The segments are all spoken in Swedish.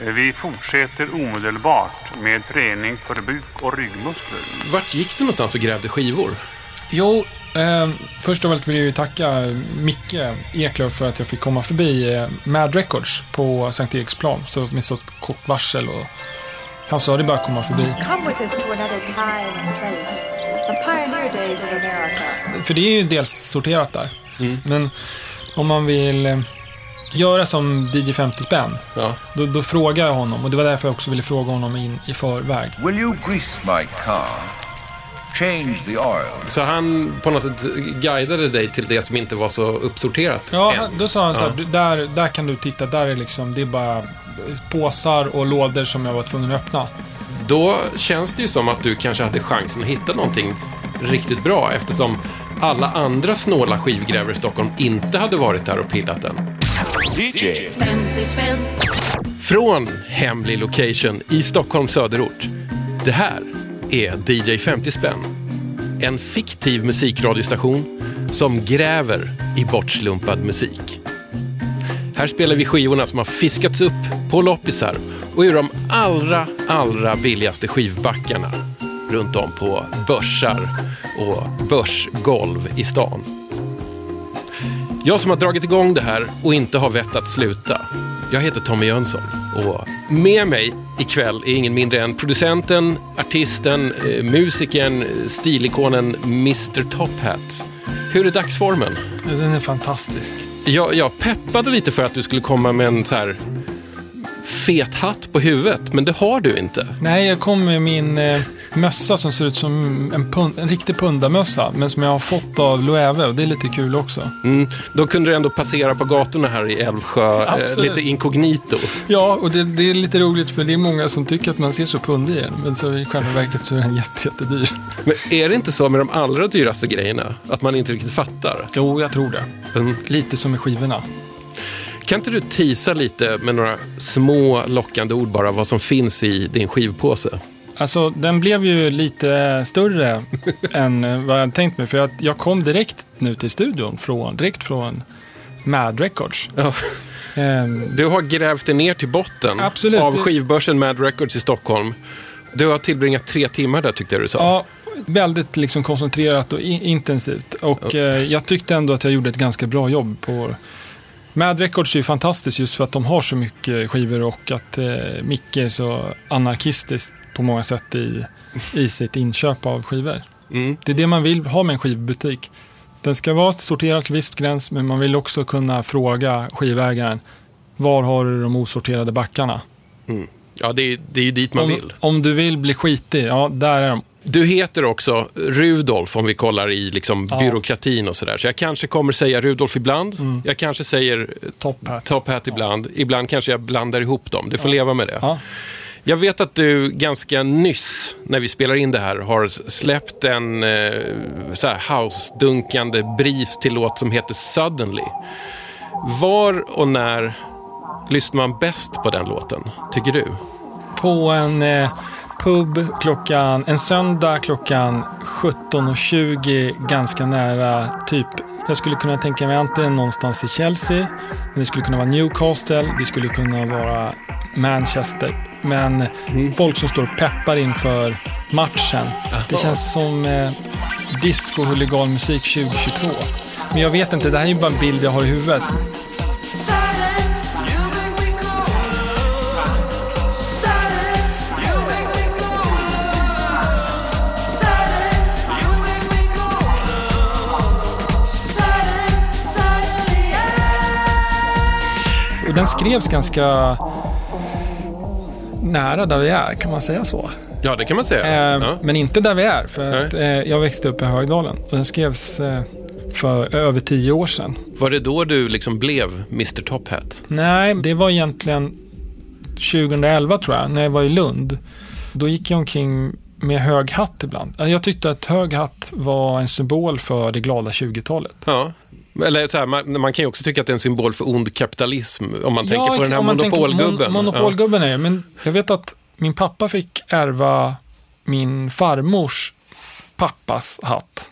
Vi fortsätter omedelbart med träning för buk och ryggmuskler. Vart gick du någonstans och grävde skivor? Jo, eh, först av allt vill jag ju tacka Micke Eklöf för att jag fick komma förbi eh, Mad Records på Sankt Eriksplan så med så kort varsel. Och han sa det bara komma förbi. Come with us to another time and place. The pioneer days of America. För det är ju dels sorterat där. Men om man vill eh, göra som DJ 50 spänn, Ja. då, då frågar jag honom. Och det var därför jag också ville fråga honom in i förväg. Will you grease my car? Change the oil. Så han på något sätt guidade dig till det som inte var så uppsorterat Ja, än. då sa han så här, Ja. "Du, där, där kan du titta, där är liksom, det är bara påsar och lådor som jag var tvungen att öppna. Då känns det ju som att du kanske hade chansen att hitta någonting riktigt bra eftersom alla andra snåla skivgrävare i Stockholm inte hade varit där och pillat den. DJ. 50 spänn. Från hemlig location i Stockholms söderort. Det här är DJ 50 spänn. En fiktiv musikradiostation som gräver i bortslumpad musik. Här spelar vi skivorna som har fiskats upp på loppisar och ur de allra, allra billigaste skivbackarna runt om på börsar och börsgolv i stan. Jag som har dragit igång det här och inte har vett att sluta. Jag heter Tommy Jönsson och med mig ikväll är ingen mindre än producenten, artisten, eh, musikern, stilikonen Mr Top Hat. Hur är dagsformen? Den är fantastisk. Jag, jag peppade lite för att du skulle komma med en så här fet hatt på huvudet, men det har du inte. Nej, jag kom med min eh, mössa som ser ut som en, pund, en riktig pundarmössa, men som jag har fått av Loewe och det är lite kul också. Mm, då kunde du ändå passera på gatorna här i Älvsjö, eh, lite inkognito. Ja, och det, det är lite roligt för det är många som tycker att man ser så pundig i den, men så i själva verket så är den jätte, jättedyr. Men är det inte så med de allra dyraste grejerna, att man inte riktigt fattar? Jo, jag tror det. Mm. Lite som med skivorna. Kan inte du tisa lite med några små lockande ord bara vad som finns i din skivpåse? Alltså, den blev ju lite större än vad jag tänkt mig. För att jag kom direkt nu till studion, från, direkt från Mad Records. Ja. Ehm, Du har grävt dig ner till botten Absolut. av skivbörsen Mad Records i Stockholm. Du har tillbringat tre timmar där tyckte jag du sa. ja, väldigt liksom koncentrerat och i- intensivt. Och eh, jag tyckte ändå att jag gjorde ett ganska bra jobb på Mad Records är ju fantastiskt just för att de har så mycket skivor och att eh, Micke är så anarkistiskt på många sätt i, i sitt inköp av skivor. Mm. Det är det man vill ha med en skivbutik. Den ska vara sorterad till viss gräns, men man vill också kunna fråga skivägaren var har du de osorterade backarna? Ja, det är, det är ju dit man Om, vill. om du vill bli skitig, ja, där är de. Du heter också Rudolf om vi kollar i liksom Ja. byråkratin och sådär. Så jag kanske kommer säga Rudolf ibland. Mm. Jag kanske säger Top hat. Top Hat ibland. Ibland kanske jag blandar ihop dem. Du får leva med det. Jag vet att du ganska nyss, när vi spelar in det här, har släppt en eh, så här house-dunkande bris till låt som heter Suddenly. Var och när lyssnar man bäst på den låten, tycker du? På en eh, pub klockan, en söndag klockan 17.20 ganska nära typ jag skulle kunna tänka mig antingen någonstans i Chelsea, men det skulle kunna vara Newcastle, det skulle kunna vara Manchester. Men folk som står och peppar inför matchen. Det känns som eh, disco huliganmusik 2022. Men jag vet inte, det här är ju bara en bild jag har i huvudet. Och den skrevs ganska nära där vi är, kan man säga så? Ja, det kan man säga. Eh, Ja. Men inte där vi är, för att, eh, jag växte upp i Högdalen. Och den skrevs eh, för över tio år sedan. Var det då du liksom blev Mr Top Hat? Nej, det var egentligen 2011 tror jag, när jag var i Lund. Då gick jag omkring med hög hatt ibland. Jag tyckte att hög hatt var en symbol för det glada 20-talet. Ja. Eller så här, man, man kan ju också tycka att det är en symbol för ond kapitalism om man tänker på den här monopolgubben. Mon monopolgubben är det, men jag vet att min pappa fick ärva min farmors pappas hatt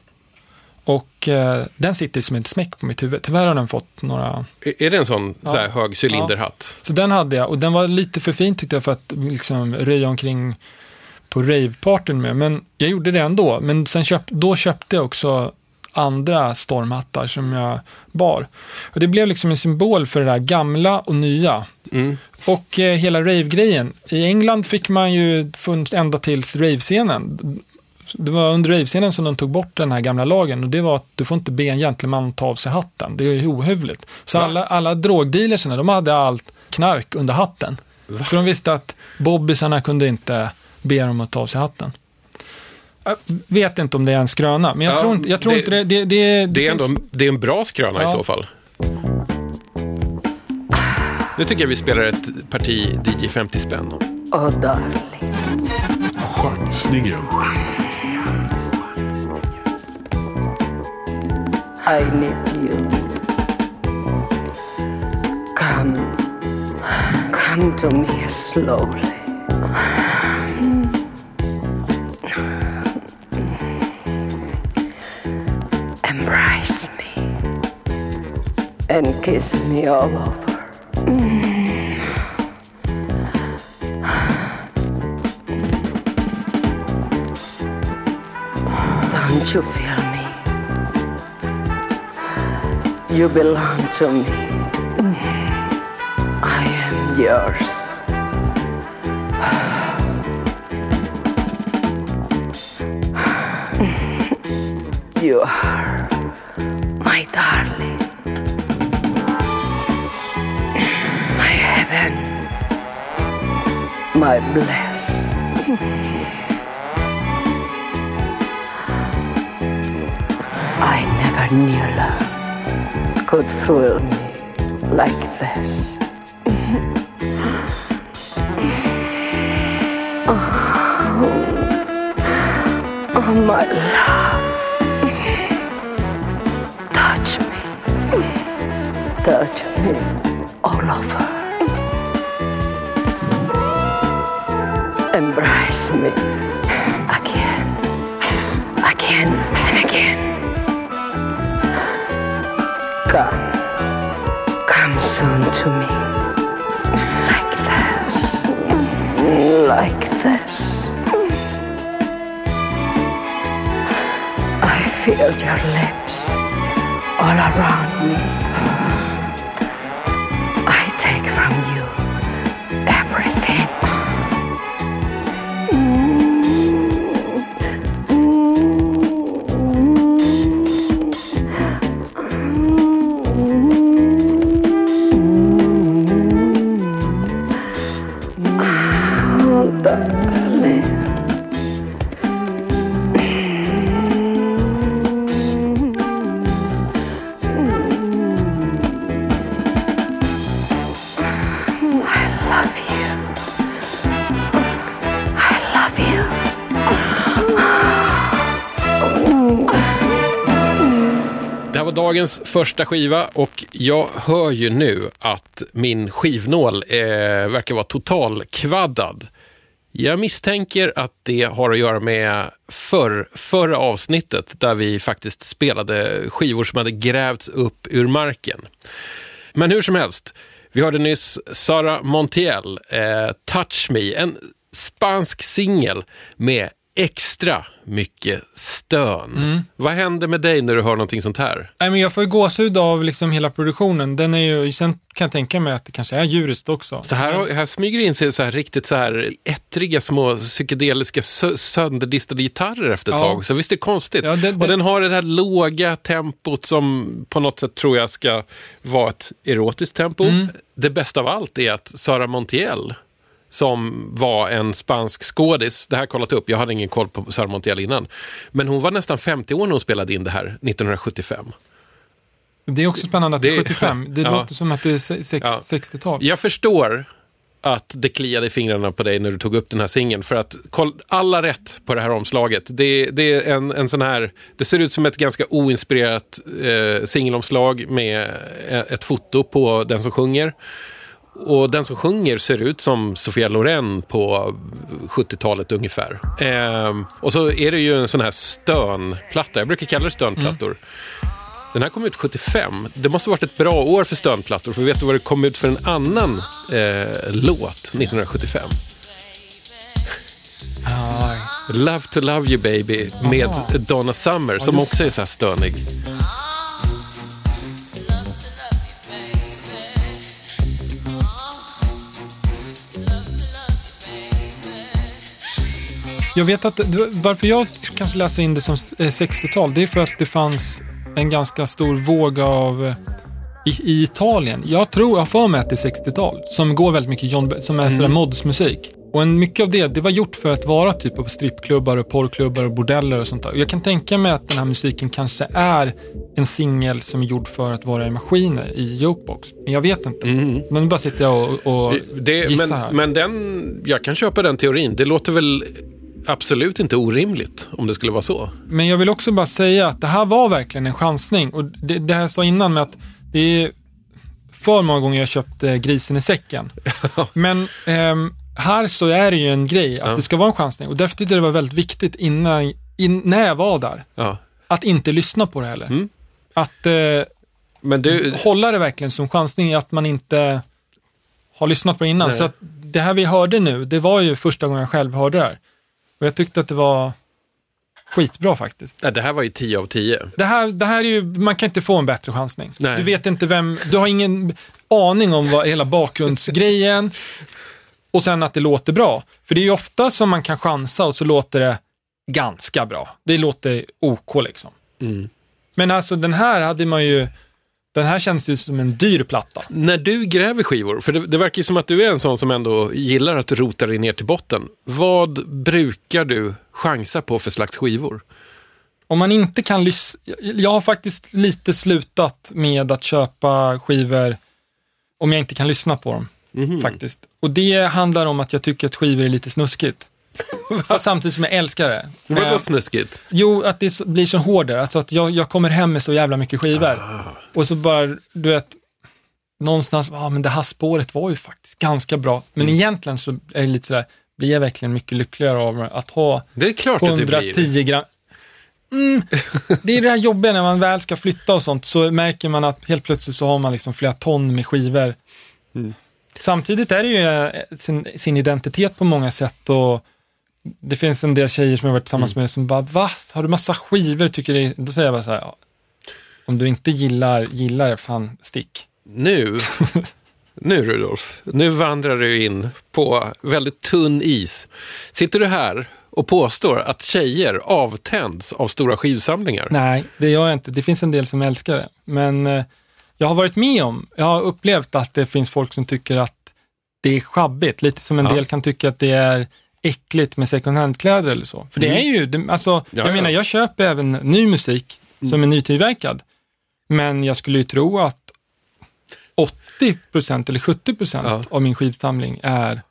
Och eh, den sitter som ett smäck på mitt huvud. Tyvärr har den fått några... Är- Är det en sån Ja. så här hög cylinderhatt? Så den hade jag och den var lite för fin tyckte jag för att liksom röja omkring på ravepartyn med. Men jag gjorde det ändå. Men sen köp, då köpte jag också andra stormhattar som jag bar. Och det blev liksom en symbol för det där gamla och nya. Mm. Och eh, hela rave-grejen. I England fick man ju funnits ända tills rave-scenen. Det var under rave-scenen som de tog bort den här gamla lagen och det var att du får inte be en gentleman ta av sig hatten. Det är ju ohövligt. Så Va? alla, alla drogdealersarna, de hade allt knark under hatten. För de visste att bobbysarna kunde inte be dem att ta av sig hatten. Jag vet inte om det är en skröna, men jag Ja, tror inte, jag tror det- inte det. Det, det, Det är, finns- ändå, det är en bra skröna i Ja. så fall. Nu tycker jag vi spelar ett parti DJ 50 spänn. Oh darling, Chansningen. I need you. Come, come to me slowly. Kiss me all over. Mm. Don't you feel me? You belong to me. I am yours. My bliss. Hmm. I never knew love could thrill me like this. Oh, oh my love. Touch me. Touch me Me again, again and again. Come, come soon to me. Like this, like this. I feel your lips all around me. Dagens första skiva och jag hör ju nu att min skivnål eh, verkar vara totalkvaddad. Jag misstänker att det har att göra med förr, förra avsnittet där vi faktiskt spelade skivor som hade grävts upp ur marken. Men hur som helst, vi hörde nyss Sara Montiel, eh, Touch Me, en spansk singel med extra mycket stön. Vad händer med dig när du hör någonting sånt här? Nej, men jag får ju gåshud av liksom hela produktionen. Den är ju, sen kan jag tänka mig att det kanske är djuriskt också. Så här, här smyger det in sig så här riktigt så här ettriga små psykedeliska sö- sönderdistade gitarrer efter ett Ja. tag. Så visst är det konstigt. Ja, det- Och det- den har det här låga tempot som på något sätt tror jag ska vara ett erotiskt tempo. Mm. Det bästa av allt är att Sara Montiel som var en spansk skådis. Det här kollat upp, jag hade ingen koll på Sara Montiel innan. Men hon var nästan 50 år när hon spelade in det här 1975. Det är också spännande att det är Det- 75. Det ja. låter som att det är se- sex- Ja. 60-tal. Jag förstår att det kliade i fingrarna på dig när du tog upp den här singeln. För att alla rätt på det här omslaget. Det, det är en, en sån här, det ser ut som ett ganska oinspirerat eh, singelomslag med eh, ett foto på den som sjunger. Och den som sjunger ser ut som Sofia Loren på 70-talet ungefär. Ehm, och så är det ju en sån här stönplatta, jag brukar kalla det stönplattor. Den här kom ut 75. Det måste ha varit ett bra år för stönplattor, för vet du vad det kom ut för en annan eh, låt 1975? Aj. Love to love you baby med Donna Summer som också är så här stönig. Jag vet att varför jag kanske läser in det som eh, 60-tal, det är för att det fanns en ganska stor våg av eh, i, i Italien. Jag tror, jag för mig att det är 60-tal, som går väldigt mycket John, som är sådär modsmusik. Och en, mycket av det, det var gjort för att vara typ på strippklubbar och porrklubbar och bordeller och sånt där. Och jag kan tänka mig att den här musiken kanske är en singel som är gjord för att vara i maskiner i jukebox. Men jag vet inte. Men nu bara sitter jag och, och Det, gissar här. men, men den, jag kan köpa den teorin. Det låter väl absolut inte orimligt om det skulle vara så. Men jag vill också bara säga att det här var verkligen en chansning. Och det, det jag sa innan med att det är för många gånger jag köpt eh, grisen i säcken. Men ehm, här så är det ju en grej att Ja. det ska vara en chansning. Och därför tyckte jag det var väldigt viktigt innan, in, när jag var där, Ja. att inte lyssna på det heller. Mm. Att eh, Men du, hålla det verkligen som chansning, att man inte har lyssnat på det innan. Nej. Så att det här vi hörde nu, det var ju första gången jag själv hörde det här. Och jag tyckte att det var skitbra faktiskt. nej, det här var ju 10 av 10. Det här, det här är ju, man kan inte få en bättre chansning. Nej. Du vet inte vem, du har ingen aning om vad hela bakgrundsgrejen och sen att det låter bra. För det är ju ofta som man kan chansa och så låter det ganska bra. Det låter OK liksom. Mm. Men alltså den här hade man ju, den här känns ju som en dyr platta. När du gräver skivor, för det, det verkar ju som att du är en sån som ändå gillar att rota dig ner till botten. Vad brukar du chansa på för slags skivor? Om man inte kan lyssna, jag har faktiskt lite slutat med att köpa skivor om jag inte kan lyssna på dem. Faktiskt. Och det handlar om att jag tycker att skivor är lite snuskigt. Fast samtidigt som jag älskar det. Vadå Eh, snuskigt? Jo, att det blir så hårdare. Alltså att jag, jag kommer hem med så jävla mycket skivor. Och så bara, du vet, någonstans, ja men det här spåret var ju faktiskt ganska bra. Men egentligen så är det lite sådär, blir jag verkligen mycket lyckligare av att ha Det är klart att du blir. 110 gram. Mm, det är det här jobbiga när man väl ska flytta och sånt, så märker man att helt plötsligt så har man liksom flera ton med skivor. Mm. Samtidigt är det ju eh, sin, sin identitet på många sätt och det finns en del tjejer som jag varit tillsammans Mm. med som bara, va? Har du massa skivor? Tycker det är... Då säger jag bara så här, om du inte gillar, gillar det, fan stick. Nu, nu Rudolf, nu vandrar du in på väldigt tunn is. Sitter du här och påstår att tjejer avtänds av stora skivsamlingar? Nej, det gör jag inte. Det finns en del som älskar det. Men eh, jag har varit med om, jag har upplevt att det finns folk som tycker att det är schabbigt. Lite som en Ja. del kan tycka att det är äckligt med second hand-kläder eller så. För det är ju, det, alltså, Ja, jag ja. menar, jag köper även ny musik som är nytillverkad. Men jag skulle ju tro att 80% eller 70% Ja. av min skivsamling är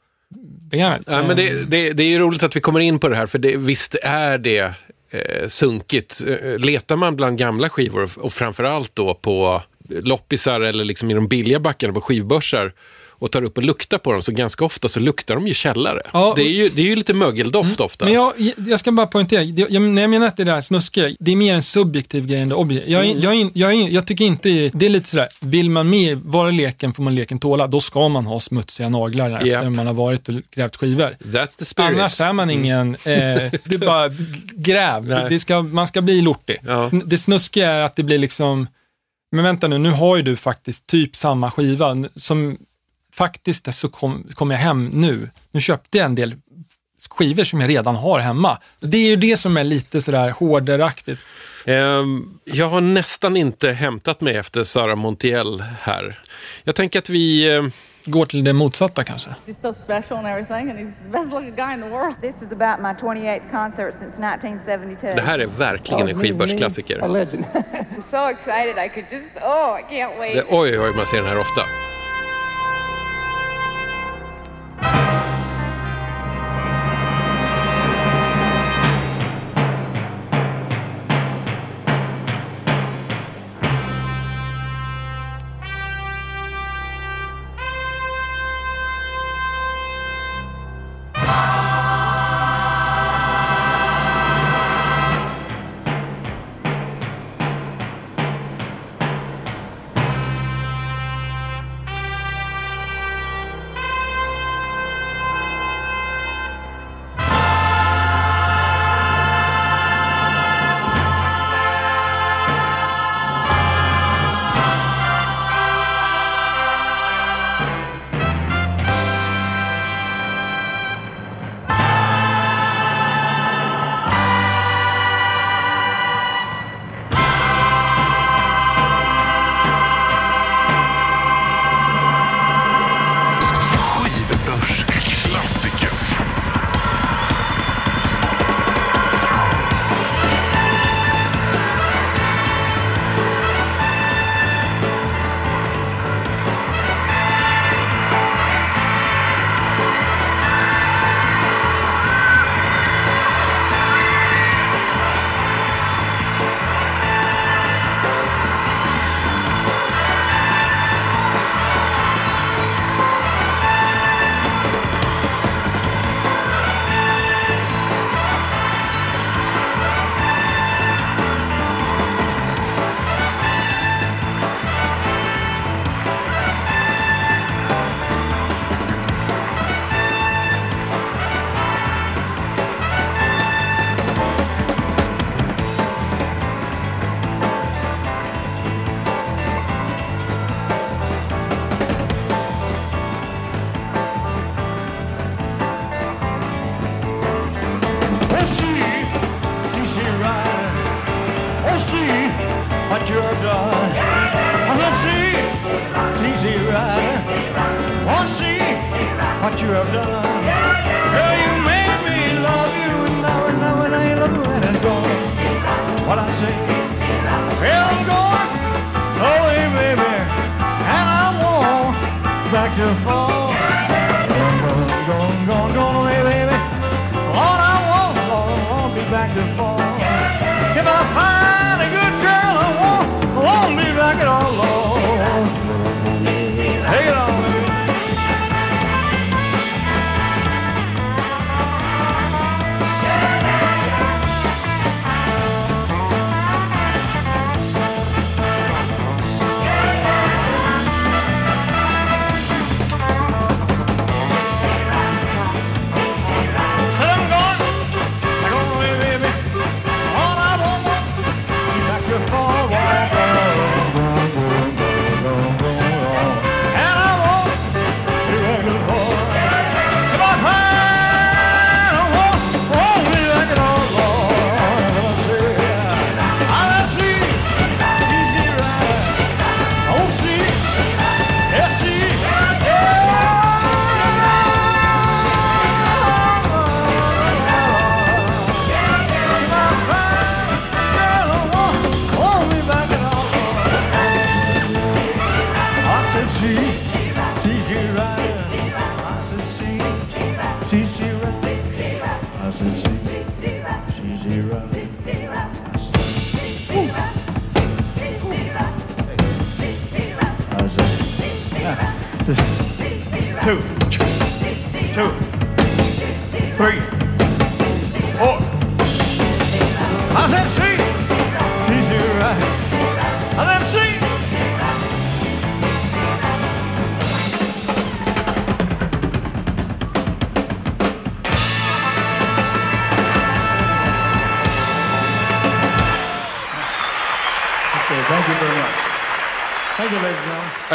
begagnad. Ja, men det, det, det är ju roligt att vi kommer in på det här, för det, visst är det eh, sunkigt. Eh, letar man bland gamla skivor, och framförallt då på loppisar eller liksom i de billiga backarna på skivbörsar, och tar upp och luktar på dem, så ganska ofta så luktar de ju källare. Ja, det, är ju, det är ju lite mögeldoft ofta. Men jag, jag ska bara poängtera, det- jag, när jag menar att det där snuskiga, det är mer en subjektiv grej än det objektiva. Jag, är- jag, jag, jag tycker inte, det är- lite sådär, vill man med vara leken får man leken tåla, då ska man ha smutsiga naglar Japp. efter man har varit och grävt skivor. That's the spirit. Annars är man ingen, eh, det är bara gräv. Det, det ska, man ska bli lortig. Ja. Det snuskiga är att det blir liksom, men vänta nu, nu har ju du faktiskt typ samma skiva som faktiskt så kom, kom jag hem nu. Nu köpte jag en del skivor som jag redan har hemma. Det är ju det som är lite sådär hårderaktigt. Ehm, jag har nästan inte hämtat mig efter Sara Montiel här. Jag tänker att vi... eh, Går till det motsatta kanske. He's so special and everything, and he's the best looking guy in the world. This is about my 28th concert since 1972. det här är verkligen en skivbörsklassiker. I'm so excited. I could just, oh, I can't wait. Det, oj, oj, man ser den här ofta. Oh,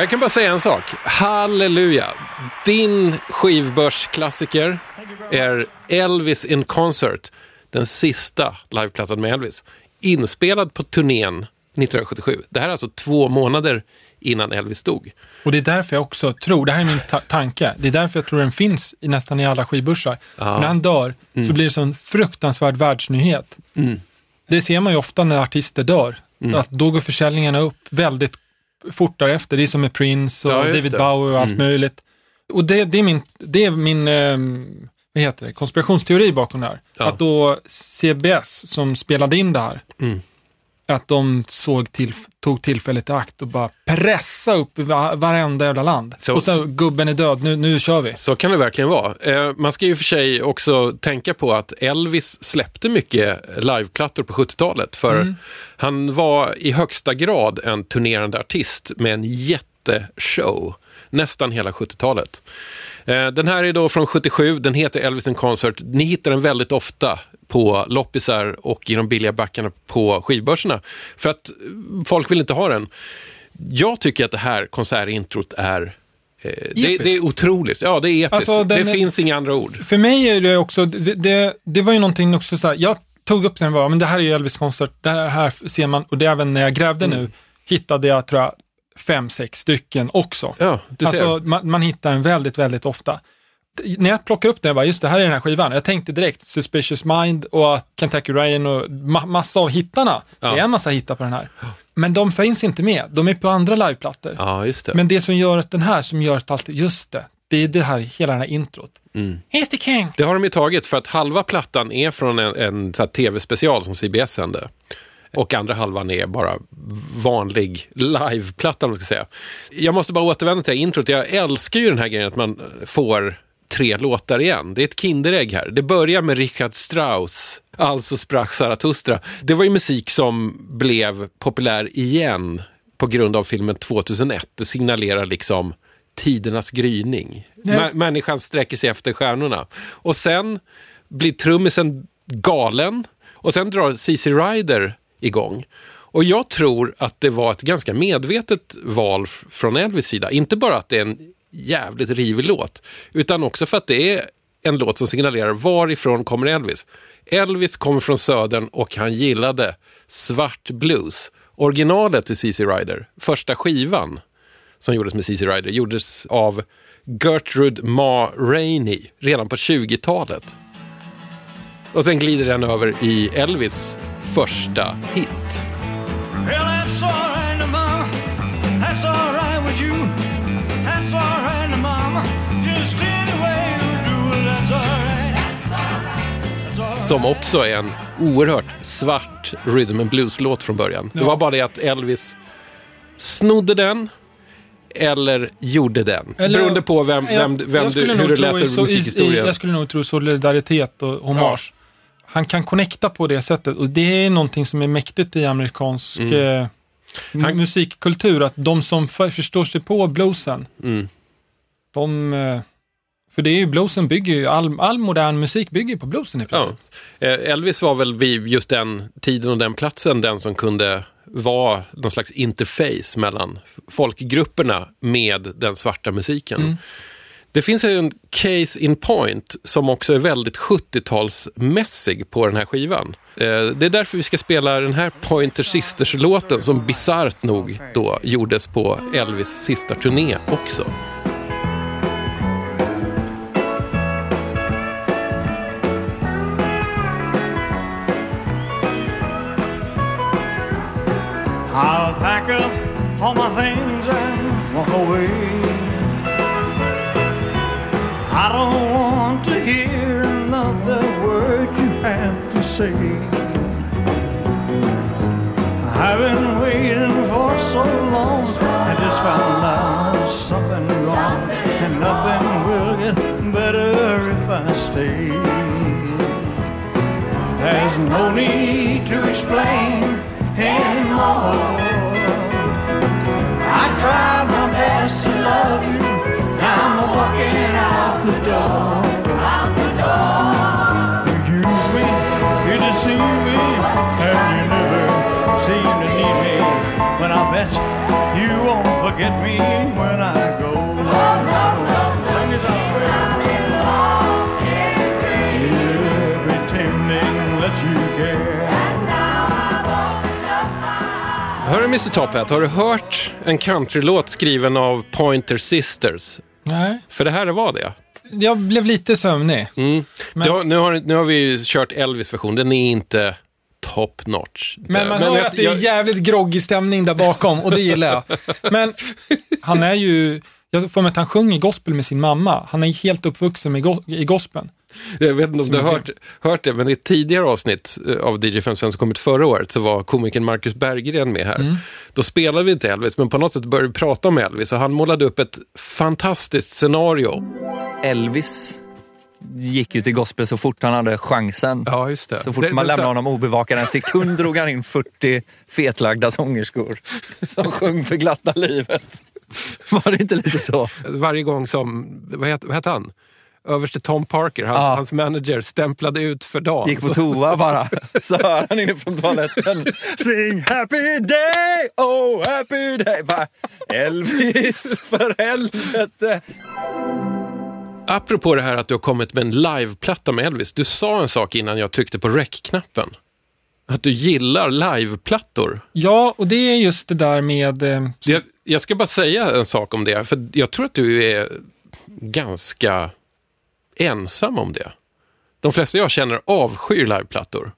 Jag kan bara säga en sak. Halleluja! Din skivbörsklassiker är Elvis in Concert, den sista liveplattan med Elvis. Inspelad på turnén 1977. Det här är alltså två månader innan Elvis dog. Och det är därför jag också tror, det här är min ta- tanke, det är därför jag tror den finns i nästan i alla skivbörsar. För när han dör så blir det så en fruktansvärd världsnyhet. Det ser man ju ofta när artister dör. Att då går försäljningarna upp väldigt fort därefter. Det är som med Prince och Ja, David det. Bowie och allt möjligt. Och det, det är min, det är min ehm, vad heter det, konspirationsteori bakom det här. Ja. Att då CBS som spelade in det här, Mm. Att de såg till, tog tillfället i akt och bara pressa upp va, varenda jävla land. Så- och så gubben är död, nu, nu kör vi. Så kan det verkligen vara. Eh, man ska ju för sig också tänka på att Elvis släppte mycket liveplattor på 70-talet. För han var i högsta grad en turnerande artist med en jätteshow nästan hela 70-talet. Eh, den här är då från 77, den heter Elvis in Concert. Ni hittar den väldigt ofta på loppisar och i de billiga backarna på skivbörserna. För att folk vill inte ha den. Jag tycker att det här konsertintrot är eh, det, det är otroligt. Ja, det är episkt. Alltså, det är- finns inga andra ord. För mig är det också, det, det, det var ju någonting också så här, jag tog upp den bara, men det här är ju Elvis konsert, det här, här ser man, och det även när jag grävde Mm. nu, hittade jag tror jag fem, sex stycken också. Ja, du ser. alltså man, man hittar den väldigt, väldigt ofta. När jag plockar upp den, jag bara, just det här är den här skivan. Jag tänkte direkt Suspicious Mind och Kentucky Ryan och ma- massa av hittarna. Det är en massa hittar på den här. Men de finns inte med, de är på andra liveplattor. Ja, just det. Men det som gör att den här, som gör att allt, just det, det är det här, hela den här introt. Mm. He's the king. Det har de ju tagit för att halva plattan är från en, en tv-special som CBS sände. Och andra halvan är bara vanlig liveplatta, om man ska säga. Jag måste bara återvända till det här introt. Jag älskar ju den här grejen att man får tre låtar igen. Det är ett kinderägg här. Det börjar med Richard Strauss, alltså sprack Zarathustra. Det var ju musik som blev populär igen på grund av filmen 2001. Det signalerar liksom tidernas gryning. Mä- människan sträcker sig efter stjärnorna. Och sen blir trummisen galen och sen drar CC Rider igång. Och jag tror att det var ett ganska medvetet val från Elvis sida. Inte bara att det är en jävligt rivig låt, utan också för att det är en låt som signalerar varifrån kommer Elvis. Elvis kommer från södern och han gillade svart blues. Originalet till CC Rider, första skivan som gjordes med CC Rider, gjordes av Gertrude Ma Rainey redan på 20-talet. Och sen glider den över i Elvis första hit. Well, Som också är en oerhört svart rhythm and blues-låt från början. Det var bara det att Elvis snodde den eller gjorde den. Eller- Beroende på vem, vem, Jag- vem jag du, hur du läser så musikhistorien. I, jag skulle nog tro solidaritet och hommage. Han kan connecta på det sättet och det är någonting som är mäktigt i amerikansk Mm. eh, mu- musikkultur. Att de som för, förstår sig på bluesen, Mm. de... För det är ju bluesen bygger ju, all, all modern musik bygger ju på bluesen i princip. Ja. Eh, Elvis var väl vid just den tiden och den platsen den som kunde vara någon slags interface mellan folkgrupperna med den svarta musiken. Mm. Det finns en case in point som också är väldigt 70-talsmässig på den här skivan. Eh, Det är därför vi ska spela den här Pointer Sisters-låten som bisarrt nog då gjordes på Elvis sista turné också. All my things and walk away. I don't want to hear another word you have to say. I've been waiting for so long. I just found out something wrong, and nothing will get better if I stay. There's no need to explain anymore. My to love you. Now I'm walking out the door. Out the door. You use me, you deceive me, and you never seem to need me. But I bet you won't forget me when I Hörru Mr Top Hat, har du hört en countrylåt skriven av Pointer Sisters? Nej, För det här var det. jag blev lite sömnig. Mm. Men- har, nu, har, nu har vi ju kört Elvis-version, den är inte top notch. Men man hör jag- att det är jävligt groggig stämning där bakom och det gillar jag. Men han är ju, jag får med att han sjunger gospel med sin mamma. Han är helt uppvuxen i gospeln. Jag vet inte om du har hört, hört det, men i ett tidigare avsnitt eh, av DJ 55 som kom ut förra året så var komikern Marcus Berggren med här. Mm. Då spelade vi inte Elvis, men på något sätt började vi prata om Elvis och han målade upp ett fantastiskt scenario. Elvis gick ju till gospel så fort han hade chansen. Ja, just det. Så fort Det- man det- lämnade honom obevakad en sekund drog han in 40 fetlagda sångerskor som sjöng för glatta livet. Var det inte lite så? Varje gång som, vad hette, vad hette han? Överste Tom Parker, hans, Ja. hans manager, stämplade ut för dagen. Gick på toa bara, så hör han inifrån toaletten. Sing happy day, oh happy day. Bara, Elvis, för helvete. Apropå det här att du har kommit med en liveplatta med Elvis. Du sa en sak innan jag tryckte på rec-knappen. Att du gillar liveplattor. Ja, och det är just det där med... Eh, Jag, jag ska bara säga en sak om det, för jag tror att du är ganska ensam om det. De flesta jag känner avskyr liveplattor.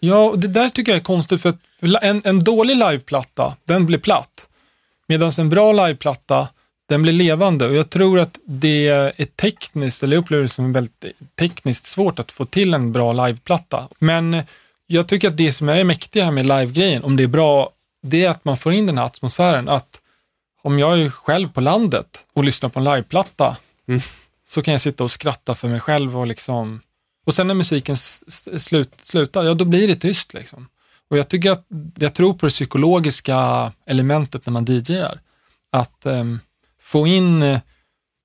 ja, det där tycker jag är konstigt för att en, en dålig liveplatta, den blir platt. Medan en bra liveplatta, den blir levande. Och jag tror att det är tekniskt, eller jag upplever det som väldigt tekniskt svårt att få till en bra liveplatta. Men jag tycker att det som är det mäktiga här med livegrejen, om det är bra, det är att man får in den här atmosfären. Att om jag är själv på landet och lyssnar på en liveplatta så kan jag sitta och skratta för mig själv och liksom och sen när musiken slut, slutar, ja då blir det tyst liksom. Och jag tycker att, jag tror på det psykologiska elementet när man DJar. Att ehm, få in eh,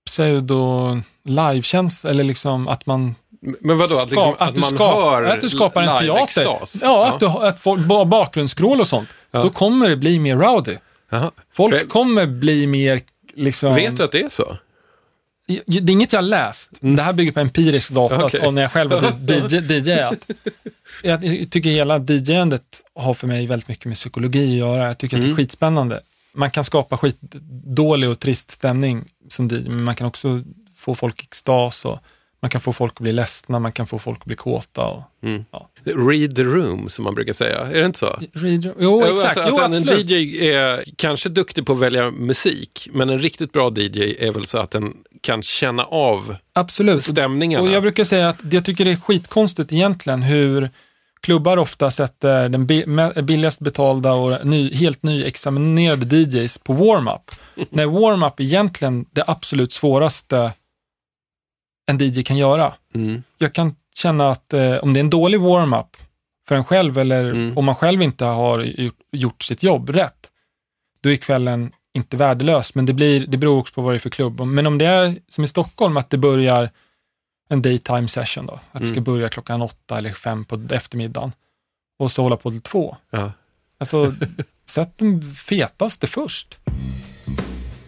pseudo livekänsla eller liksom att man Men vadå, att, liksom, Ska- att, du man ska- hör att du skapar en teater. live-extas? Ja, att, du, att folk, ba- bakgrundsskrål och sånt. Då kommer det bli mer rowdy. Jaha. Folk kommer bli mer liksom... Vet du att det är så? Det är inget jag har läst. Det här bygger på empirisk data Mm. Okej. och när jag själv har DJ, DJat. Jag tycker hela DJ-andet har för mig väldigt mycket med psykologi att göra. Jag tycker att Mm. det är skitspännande. Man kan skapa skitdålig och trist stämning som DJ, men man kan också få folk i extas och man kan få folk att bli ledsna, man kan få folk att bli kåta. Och, Mm. ja. Read the room, som man brukar säga. Är det inte så? Read- Jo, exakt. Alltså, jo, att en. DJ är kanske duktig på att välja musik, men en riktigt bra DJ är väl så att den kan känna av Absolut. stämningarna. Och jag brukar säga att jag tycker det är skitkonstigt egentligen hur klubbar ofta sätter den billigast betalda och ny, helt nyexaminerade DJs på warm-up. När warm-up egentligen det absolut svåraste en DJ kan göra. Mm. Jag kan känna att eh, om det är en dålig warm-up för en själv eller Mm. om man själv inte har gjort, sitt jobb rätt, då är kvällen inte värdelös. Men det, blir, det beror också på vad det är för klubb. Men om det är som i Stockholm, att det börjar en daytime session då, att det ska Mm. börja klockan åtta eller fem på eftermiddagen och så hålla på till två. Ja. Alltså, sätt den fetaste först.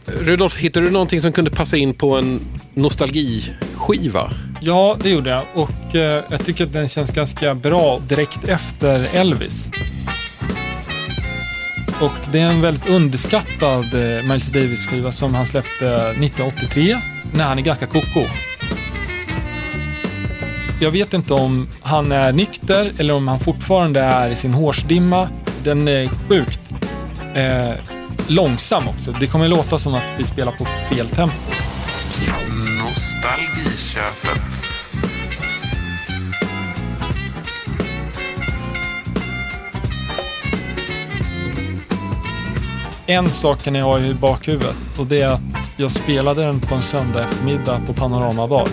Rudolf, hittade du någonting som kunde passa in på en nostalgiskiva? Ja, det gjorde jag och eh, jag tycker att den känns ganska bra direkt efter Elvis. Och det är en väldigt underskattad eh, Miles Davis-skiva som han släppte 1983 när han är ganska koko. Jag vet inte om han är nykter eller om han fortfarande är i sin hårsdimma. Den är sjukt eh, långsam också. Det kommer låta som att vi spelar på fel tempo. Nostalgiköpet. En sak kan jag ha i bakhuvudet och det är att jag spelade den på en söndag eftermiddag på Panorama Bar.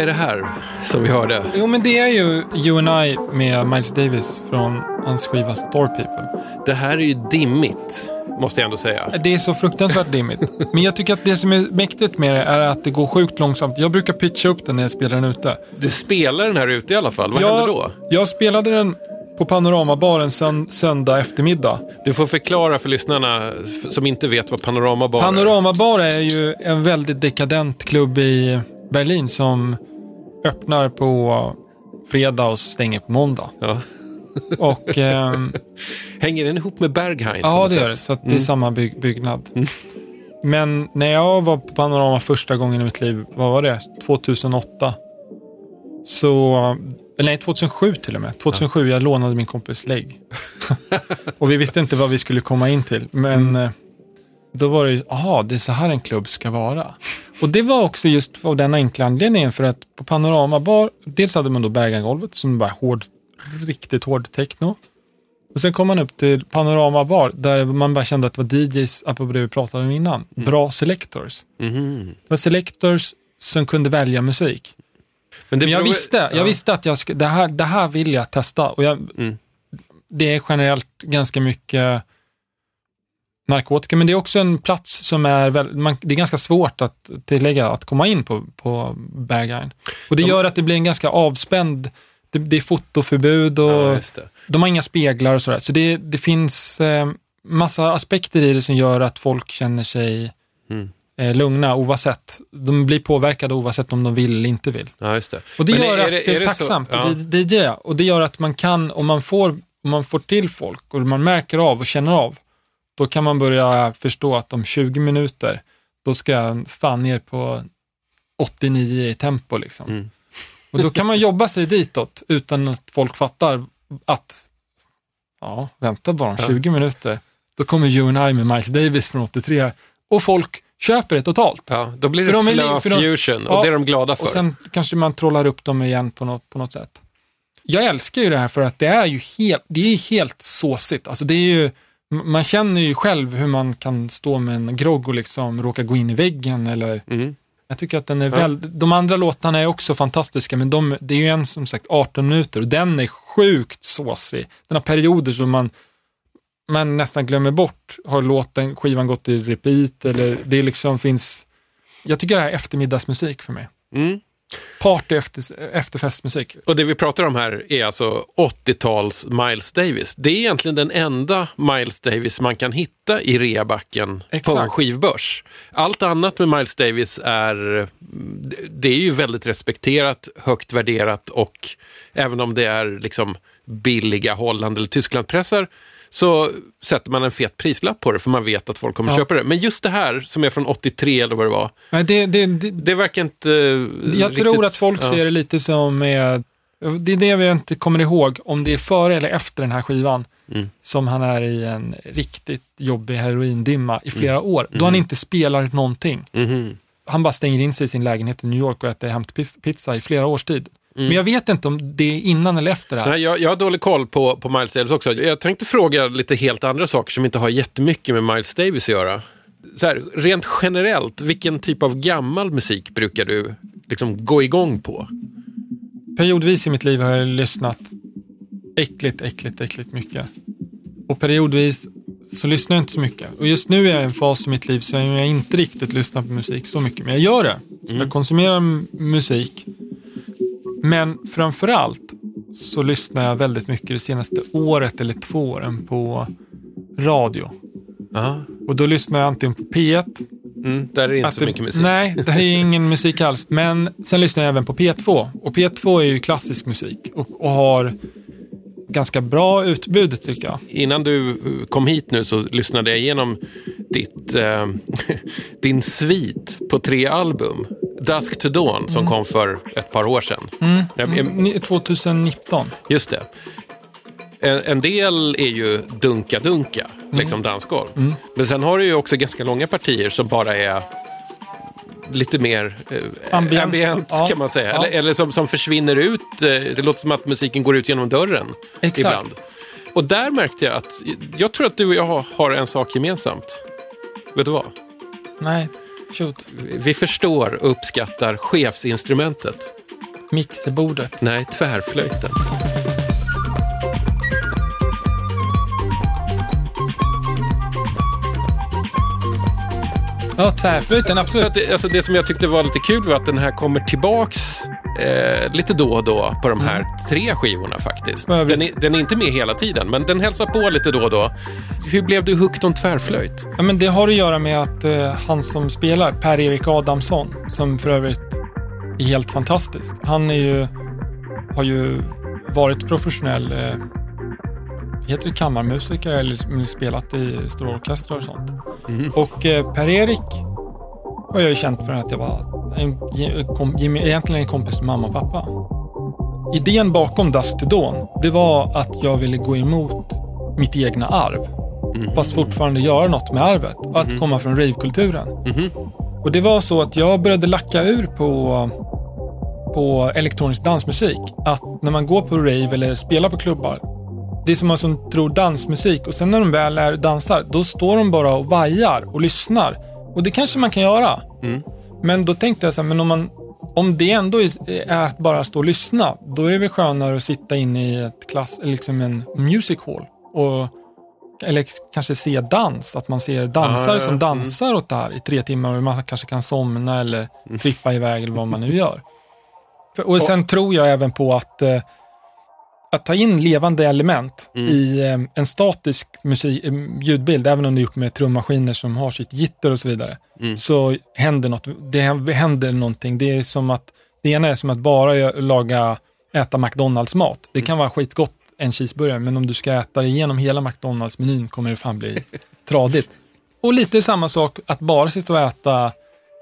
Vad är det här som vi hörde? Jo, men det är ju You and I med Miles Davis från hans skiva Store People. Det här är ju dimmigt, måste jag ändå säga. Det är så fruktansvärt dimmigt. Men jag tycker att det som är mäktigt med det är att det går sjukt långsamt. Jag brukar pitcha upp den när jag spelar den ute. Du spelar den här ute i alla fall. Vad jag, händer då? Jag spelade den på Panoramabaren sön, söndag eftermiddag. Du får förklara för lyssnarna som inte vet vad Panoramabar är. Panoramabar är ju en väldigt dekadent klubb i Berlin som öppnar på fredag och stänger på måndag. Ja. Och, ehm, Hänger den ihop med Berghain? ja, det gör det. Så att det är Mm. samma byg byggnad. Men när jag var på Panorama första gången i mitt liv, vad var det? 2008. Så, eller nej, 2007 till och med. 2007, jag lånade min kompis lägg. och vi visste inte vad vi skulle komma in till. Men eh, då var det ju, aha, det är så här en klubb ska vara. Och det var också just av den enkla anledningen för att på Panorama bar, dels hade man då Bergangolvet som var hård, riktigt hård techno. Och sen kom man upp till Panorama bar där man bara kände att det var DJs, apropå det vi pratade om innan, bra selectors. Mhm. Det var selectors som kunde välja musik. Men, Men jag visste, jag ja. visste att jag ska, det, här, det här vill jag testa. Och jag, Mm. Det är generellt ganska mycket narkotika, men det är också en plats som är, väl, man, det är ganska svårt att tillägga att komma in på, på Berghain. Och det De- gör att det blir en ganska avspänd, det, det är fotoförbud och Ja, det. de har inga speglar och sådär. Så det, det finns eh, massa aspekter i det som gör att folk känner sig Mm. eh, lugna oavsett. De blir påverkade oavsett om de vill eller inte vill. Ja, det. Och det Men gör är att det- det är, är det så- tacksamt ja. att DJ och det gör att man kan, om man får, om man får till folk och man märker av och känner av, då kan man börja förstå att om 20 minuter, då ska jag fan ner på 89 i tempo liksom. Mm. Och då kan man jobba sig ditåt utan att folk fattar att, ja, vänta bara om Ja. 20 minuter, då kommer You and I med Miles Davis från 83 och folk köper det totalt. Ja, då blir det För slow de- fusion och Ja, det är de glada för. Och sen kanske man trollar upp dem igen på något, på något sätt. Jag älskar ju det här för att det är ju helt, det är helt såsigt. Alltså det är ju, man känner ju själv hur man kan stå med en grogg och liksom råka gå in i väggen eller Mm. jag tycker att den är Ja. väl, de andra låtarna är också fantastiska men de, det är ju en som sagt 18 minuter och den är sjukt såsig. Den har perioder som man, man nästan glömmer bort. Har låten, skivan gått i repeat eller det liksom finns, jag tycker det här är eftermiddagsmusik för mig. Mm. Party efter, efterfestmusik. Och det vi pratar om här är alltså 80-tals Miles Davis. Det är egentligen den enda Miles Davis man kan hitta i reabacken på en skivbörs. Allt annat med Miles Davis är, det är ju väldigt respekterat, högt värderat och även om det är liksom billiga Holland eller Tysklandpressar så sätter man en fet prislapp på det för man vet att folk kommer Ja. köpa det. Men just det här som är från 83 eller vad det var, Nej, det, det, det, det verkar inte jag riktigt, tror att folk ja. ser det lite som med, det är det vi inte kommer ihåg, om det är före eller efter den här skivan, Mm. som han är i en riktigt jobbig heroindimma i flera år, då Mm. han inte spelar någonting. Mhm. Han bara stänger in sig i sin lägenhet i New York och äter hämtpizza i flera års tid. Mm. Men jag vet inte om det är innan eller efter det här. Nej, jag, jag har dålig koll på, på Miles Davis också. Jag tänkte fråga lite helt andra saker som inte har jättemycket med Miles Davis att göra. Så här, rent generellt, vilken typ av gammal musik brukar du liksom gå igång på? Periodvis i mitt liv har jag lyssnat äckligt, äckligt, äckligt mycket. Och periodvis så lyssnar jag inte så mycket. Och just nu är jag i en fas i mitt liv så jag inte riktigt lyssnar på musik så mycket. Men jag gör det. Jag konsumerar musik. Men framförallt så lyssnar jag väldigt mycket det senaste året eller två åren på radio. Ja. Och då lyssnar jag antingen på P1 Mm, där är det inte så det- mycket musik. Nej, det här är ingen musik alls. Men sen lyssnar jag även på P2. Och P2 är ju klassisk musik och, och har ganska bra utbud tycker jag. Innan du kom hit nu så lyssnade jag igenom ditt, eh, din svit på tre album. Dusk to Dawn som kom för ett par år sedan. Ni- 2019. Just det. En, en del är ju dunka-dunka, liksom dansgolv. Men sen har du ju också ganska långa partier som bara är lite mer eh, Ambient. ambient, Ja. kan man säga. Ja. Eller, eller som, som försvinner ut. Eh, det låter som att musiken går ut genom dörren Exakt. ibland. Och där märkte jag att jag tror att du och jag har, har en sak gemensamt. Vet du vad? Nej. Shoot. Vi förstår och uppskattar chefsinstrumentet. Mixerbordet. Nej, tvärflöjten. Ja, tvärflöjten, absolut. att det, alltså det som jag tyckte var lite kul var att den här kommer tillbaks eh, lite då och då på de här tre skivorna faktiskt. Den är, den är inte med hela tiden, men den hälsar på lite då och då. Hur blev du hooked on tvärflöjt? Ja, men det har att göra med att eh, han som spelar, Per-Erik Adamsson, som för övrigt är helt fantastisk. Han är ju, har ju varit professionell eh, heter det kammarmusiker eller s- spelat i stora orkestrar och sånt. Och eh, Per-Erik har jag ju känt för att jag var en, kom, egentligen en kompis med mamma och pappa. Idén bakom Dusk to Dawn, det var att jag ville gå emot mitt egna arv. Fast fortfarande göra något med arvet. Att komma från ravekulturen. Och det var så att jag började lacka ur på, på elektronisk dansmusik. Att när man går på rave eller spelar på klubbar. Det är som man som tror dansmusik och sen när de väl är dansar, då står de bara och vajar och lyssnar. Och det kanske man kan göra. Men då tänkte jag så här, men om, man, om det ändå är, att bara stå och lyssna, då är det väl skönare att sitta inne i ett klass, liksom en music hall. Och, eller kanske se dans, att man ser dansare Ah, ja, som mm. dansar åt det här i tre timmar och man kanske kan somna eller flippa iväg eller vad man nu gör. Och sen tror jag även på att, eh, att ta in levande element Mm. i eh, en statisk musik, eh, ljudbild, även om det är gjort med trummaskiner som har sitt gitter och så vidare, Mm. så händer något. Det händer någonting. Det är som att, det ena är som att bara laga, äta McDonalds-mat. Det Mm. kan vara skitgott, en cheeseburgare, men om du ska äta dig igenom hela McDonalds-menyn kommer det fan bli tradigt. Och lite samma sak, att bara sitta och äta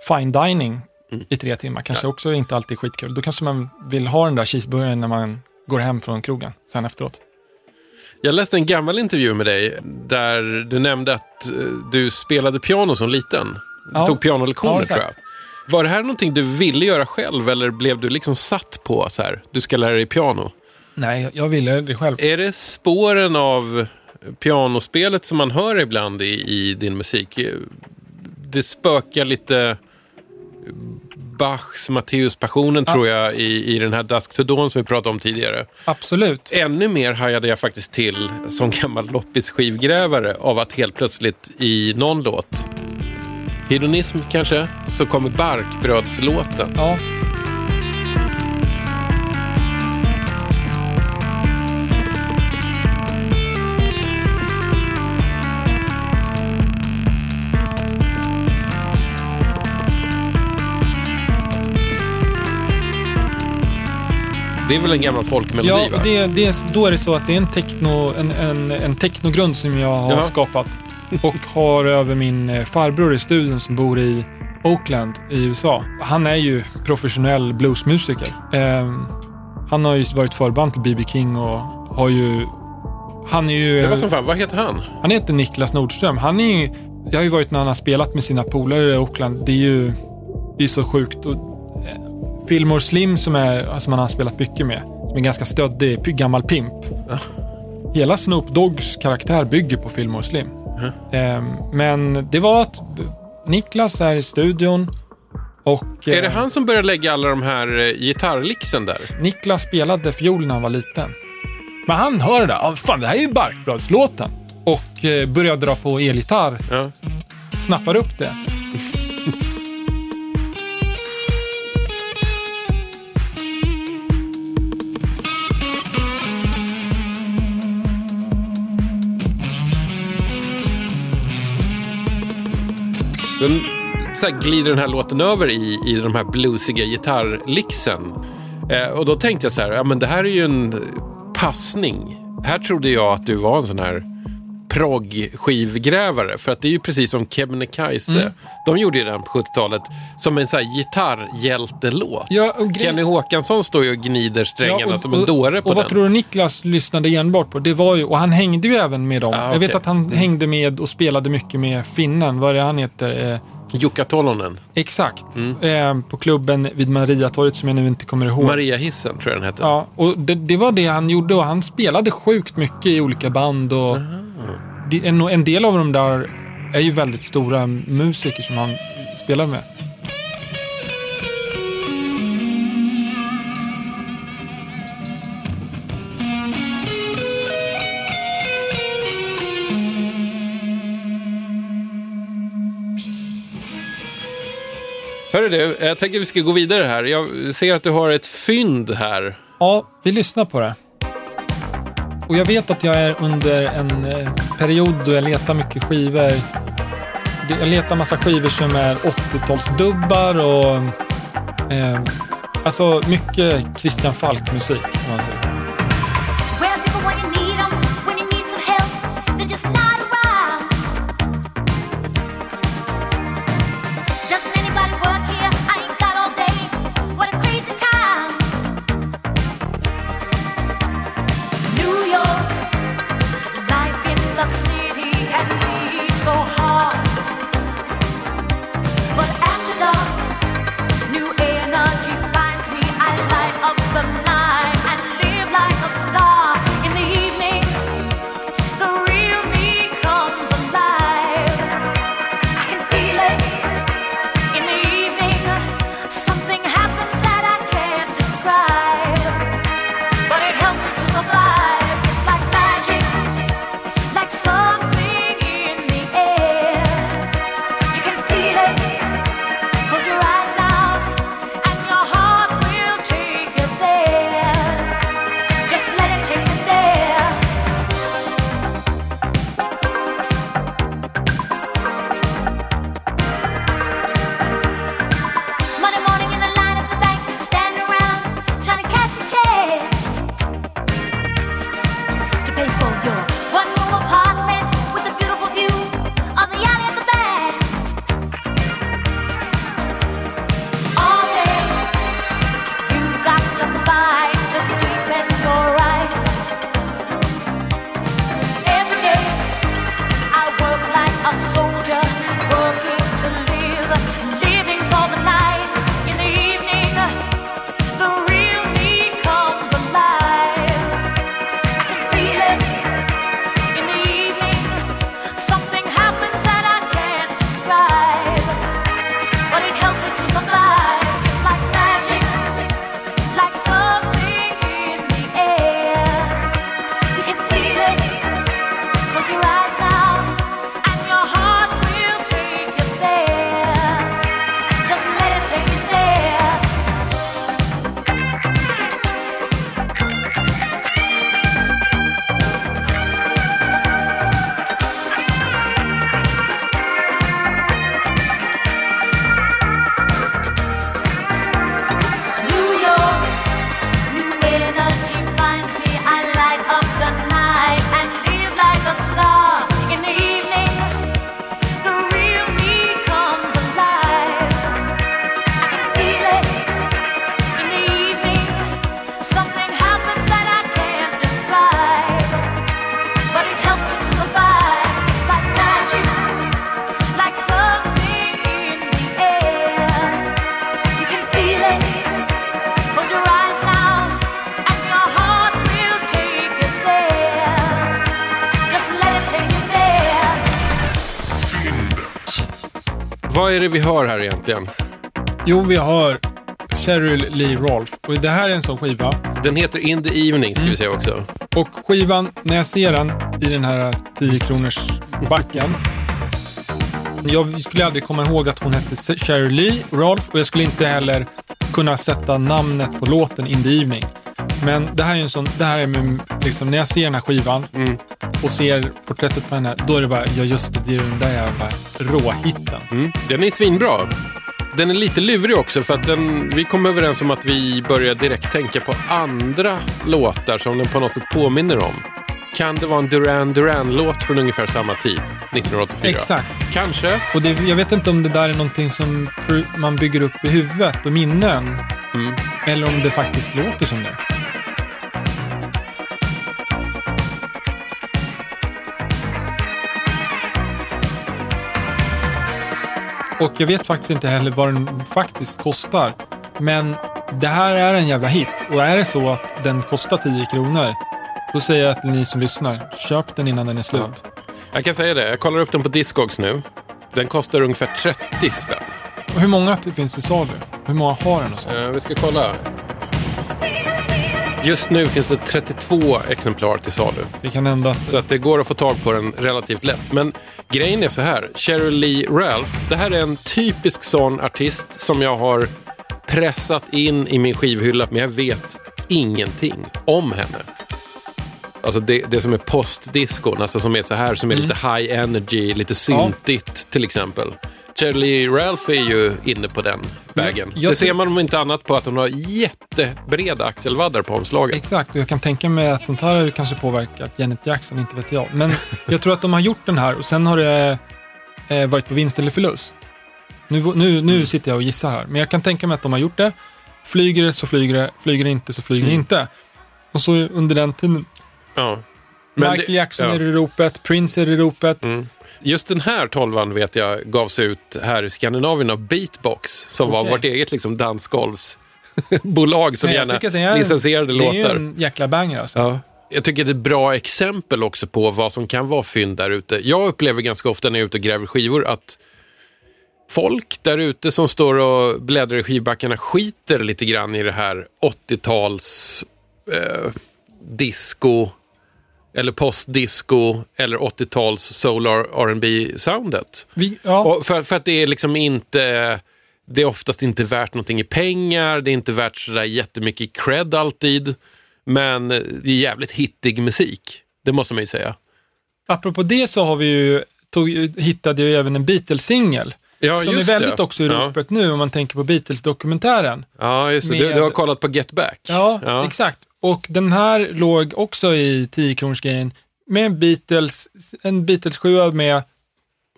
fine dining Mm. i tre timmar kanske också inte alltid är skitkul. Då kanske man vill ha den där cheeseburgaren när man går hem från krogen sen efteråt. Jag läste en gammal intervju med dig där du nämnde att eh, du spelade piano som liten. Du Ja. tog pianolektioner Ja, tror jag. Var det här någonting du ville göra själv eller blev du liksom satt på så här, du ska lära dig piano? Nej, jag- jag ville det själv. Är det spåren av pianospelet som man hör ibland i, i din musik? Det spökar lite Bachs Matteuspassionen tror jag i, i den här Dusk to Dawn som vi pratade om tidigare. Absolut. Ännu mer hajade jag faktiskt till som gammal loppis-skivgrävare av att helt plötsligt i någon låt, Hedonism kanske, så kommer Barkbrödslåten. Ja. Det är väl en gammal folkmelodi Ja, va? det, det, då är det så att det är en, techno, en, en, en technogrund som jag har Ja. skapat. Och har över min eh, farbror i studion som bor i Oakland i USA. Han är ju professionell bluesmusiker. Ehm, han har ju varit förband till B.B. King och har ju... Han är ju... Det var som fan, vad heter han? Han heter Niklas Nordström. Han är ju... Jag har ju varit när han har spelat med sina polare i Oakland. Det är ju... Det är så sjukt. Och, eh, Fillmore Slim som, är, som han har spelat mycket med. Som är ganska stöddig, gammal pimp. Hela Snoop Doggs karaktär bygger på Fillmore Slim. Ehm, men det var att Niklas är i studion och... Är det eh, han som började lägga alla de här eh, gitarrlixen där? Niklas spelade fiol när han var liten. Men han hör det där. Ah, fan, det här är ju Barkbladslåten. Och eh, börjar dra på elgitarr. Ja. Snappar upp det. Sen så här glider den här låten över i, i de här bluesiga gitarrlixen. Eh, och då tänkte jag så här, ja men det här är ju en passning. Här trodde jag att du var en sån här prog-skivgrävare. För att det är ju precis som Kebnekaise. Mm. De gjorde ju den på 70-talet som en sån här gitarrhjältelåt. Ja, och Kenny Håkansson står ju och gnider strängarna och, som en dåre på och den. vad tror du Niklas lyssnade enbart på? Det var ju, och han hängde ju även med dem. Ah, Jag vet att han hängde med och spelade mycket med finnen. Vad är det han heter? Eh, Jukka Tolonen. exakt. Eh, på klubben vid Mariatorget som jag nu inte kommer ihåg. Mariahissen tror jag den hette. Ja, och det, det var det han gjorde och han spelade sjukt mycket i olika band och det, en, en del av dem där är ju väldigt stora musiker som han spelade med. Hörru du, jag tänker vi ska gå vidare här. Jag ser att du har ett fynd här. Ja, vi lyssnar på det. Och jag vet att jag är under en eh, period då jag letar mycket skivor. Jag letar massa skivor som är 80-talsdubbar och... Eh, alltså mycket Christian Falk-musik, om man säger Vad är det vi hör här egentligen? Jo, vi har Cheryl Lee Rolfe. Och det här är en sån skiva. Den heter In the Evening, ska vi säga också. Och skivan, när jag ser den i den här 10 kronors backen. Jag skulle aldrig komma ihåg att hon hette Cheryl Lee Rolfe och jag skulle inte heller kunna sätta namnet på låten In the Evening. Men det här är en sån, det här är min- liksom, när jag ser den här skivan och ser porträttet på henne, då är det bara, ja just det, det är den där jävla råhitten. Mm. Den är svinbra. Den är lite lurig också för att den, vi kom överens om att vi börjar direkt tänka på andra låtar som den på något sätt påminner om. Kan det vara en Duran Duran-låt från ungefär samma tid, 1984? Exakt. Kanske. Och det, jag vet inte om det där är någonting som man bygger upp i huvudet och minnen. Eller om det faktiskt låter som det. Och jag vet faktiskt inte heller vad den faktiskt kostar. Men det här är en jävla hit. Och är det så att den kostar 10 kronor, då säger jag till ni som lyssnar, köp den innan den är slut. Jag kan säga det, jag kollar upp den på Discogs nu. Den kostar ungefär 30 spänn. Och hur många det finns i salu? Hur många har den och sånt? Eh, vi ska kolla. Just nu finns det 32 exemplar till salu. Det kan hända. Så att det går att få tag på den relativt lätt. Men grejen är så här. Cheryl Lee Ralph, det här är en typisk sån artist som jag har pressat in i min skivhylla, men jag vet ingenting om henne. Alltså det, det som är postdiscon, alltså som är så här, som är lite high energy, lite syntigt till exempel. Cheryl Ralph är ju inne på den vägen. jag det ser man om inte annat på att hon har jättebreda axelvaddar på omslaget. Exakt, och jag kan tänka mig att sånt här har ju kanske påverkat Janet Jackson, inte vet jag. Men jag tror att de har gjort den här och sen har det eh, varit på vinst eller förlust. Nu, nu, nu sitter jag och gissar här, men jag kan tänka mig att de har gjort det. Flyger det så flyger det, flyger det inte så flyger det inte. Och så under den tiden, Ja. Men Michael det- Jackson ja. är i ropet, Prince är i ropet. Just den här tolvan vet jag gavs ut här i Skandinavien av Beatbox som var Okej. vårt eget liksom, dansgolvsbolag som gärna är en- licensierade Det är låtar. ju en jäkla banger alltså. Ja. Jag tycker det är ett bra exempel också på vad som kan vara fynd där ute. Jag upplever ganska ofta när jag är ute och gräver skivor att folk där ute som står och bläddrar i skivbackarna skiter lite grann i det här 80-tals eh, disco eller postdisco eller 80-tals soul R&B soundet ja, för, för att det är liksom inte... Det är oftast inte värt någonting i pengar, det är inte värt sådär jättemycket cred alltid. Men det är jävligt hittig musik, det måste man ju säga. apropå det så har vi ju, tog, hittade ju även en Beatles-singel. Ja, som är väldigt det. också i Ja. ropet nu om man tänker på Beatles-dokumentären. Ja, just det. Du, Med- du har kollat på Get Back? Ja, exakt. Och den här låg också i 10-kronorsgrejen med en Beatles, en Beatles-sjua med,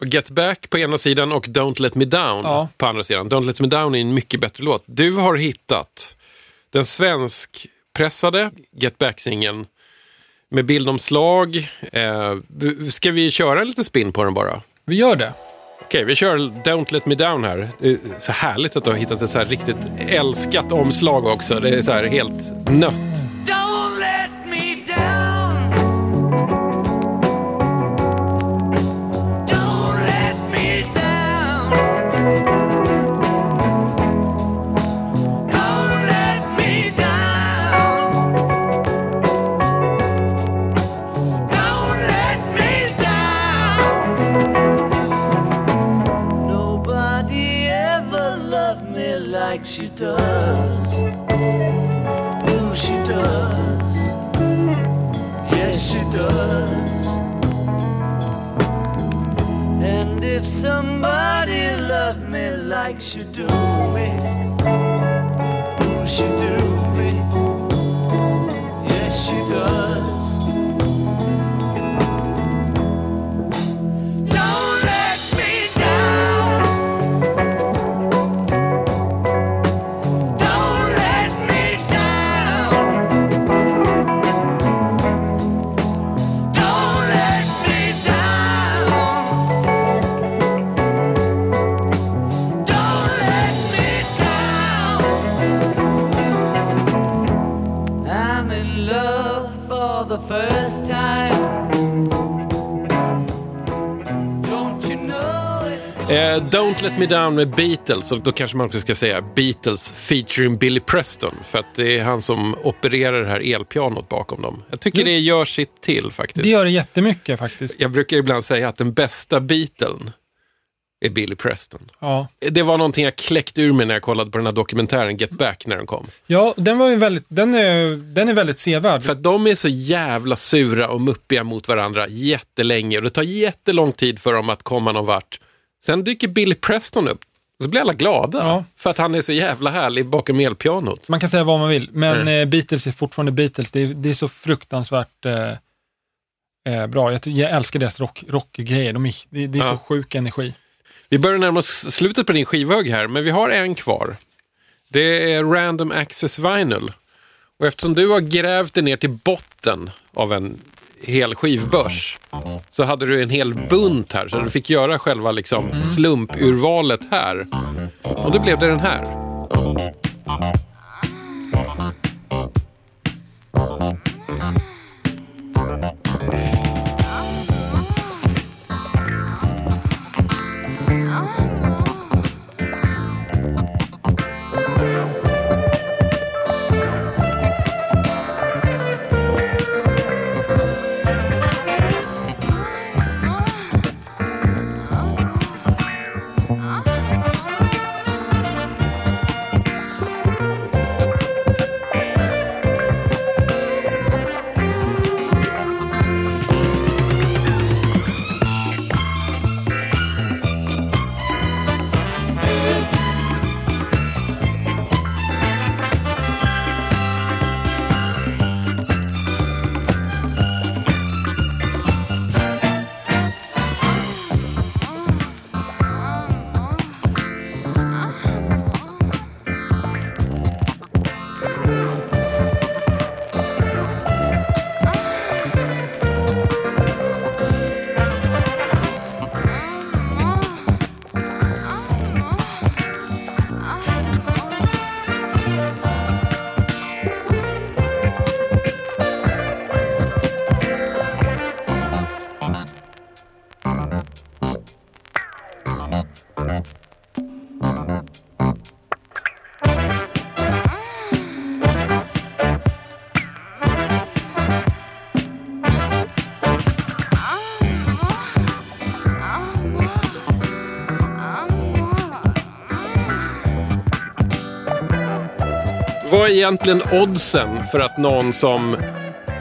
Och Get Back på ena sidan och Don't Let Me Down Ja. på andra sidan. Don't Let Me Down är en mycket bättre låt. Du har hittat den svenskpressade Get Back-singeln med bildomslag. Eh, ska vi köra en liten spin på den bara? vi gör det. Okej, vi kör Don't Let Me Down här. Det är så härligt att du har hittat ett så här riktigt älskat omslag också. Det är så här helt nött. Like she do me, oh, she do Me Down med Beatles. Och då kanske man också ska säga Beatles featuring Billy Preston. För att det är han som opererar det här elpianot bakom dem. Jag tycker Just. det gör sitt till faktiskt. Det gör det jättemycket faktiskt. Jag brukar ibland säga att den bästa Beatlen är Billy Preston. Ja. Det var någonting jag kläckte ur mig när jag kollade på den här dokumentären Get Back när den kom. Ja, den var ju väldigt, den är, den är väldigt sevärd. För att de är så jävla sura och muppiga mot varandra jättelänge och det tar jättelång tid för dem att komma någon vart. Sen dyker Billy Preston upp och så blir alla glada Ja. för att han är så jävla härlig bakom elpianot. Man kan säga vad man vill, men Mm. eh, Beatles är fortfarande Beatles. Det är, det är så fruktansvärt eh, eh, bra. Jag, jag älskar deras rock, rockgrejer. De är, det, det är Ja. så sjuk energi. Vi börjar närma oss slutet på din skivhög här, men vi har en kvar. Det är Random Access Vinyl. Och eftersom du har grävt dig ner till botten av en hel skivbörs så hade du en hel bunt här, så du fick göra själva liksom slumpurvalet här. Och då blev det den här. Är egentligen oddsen för att någon som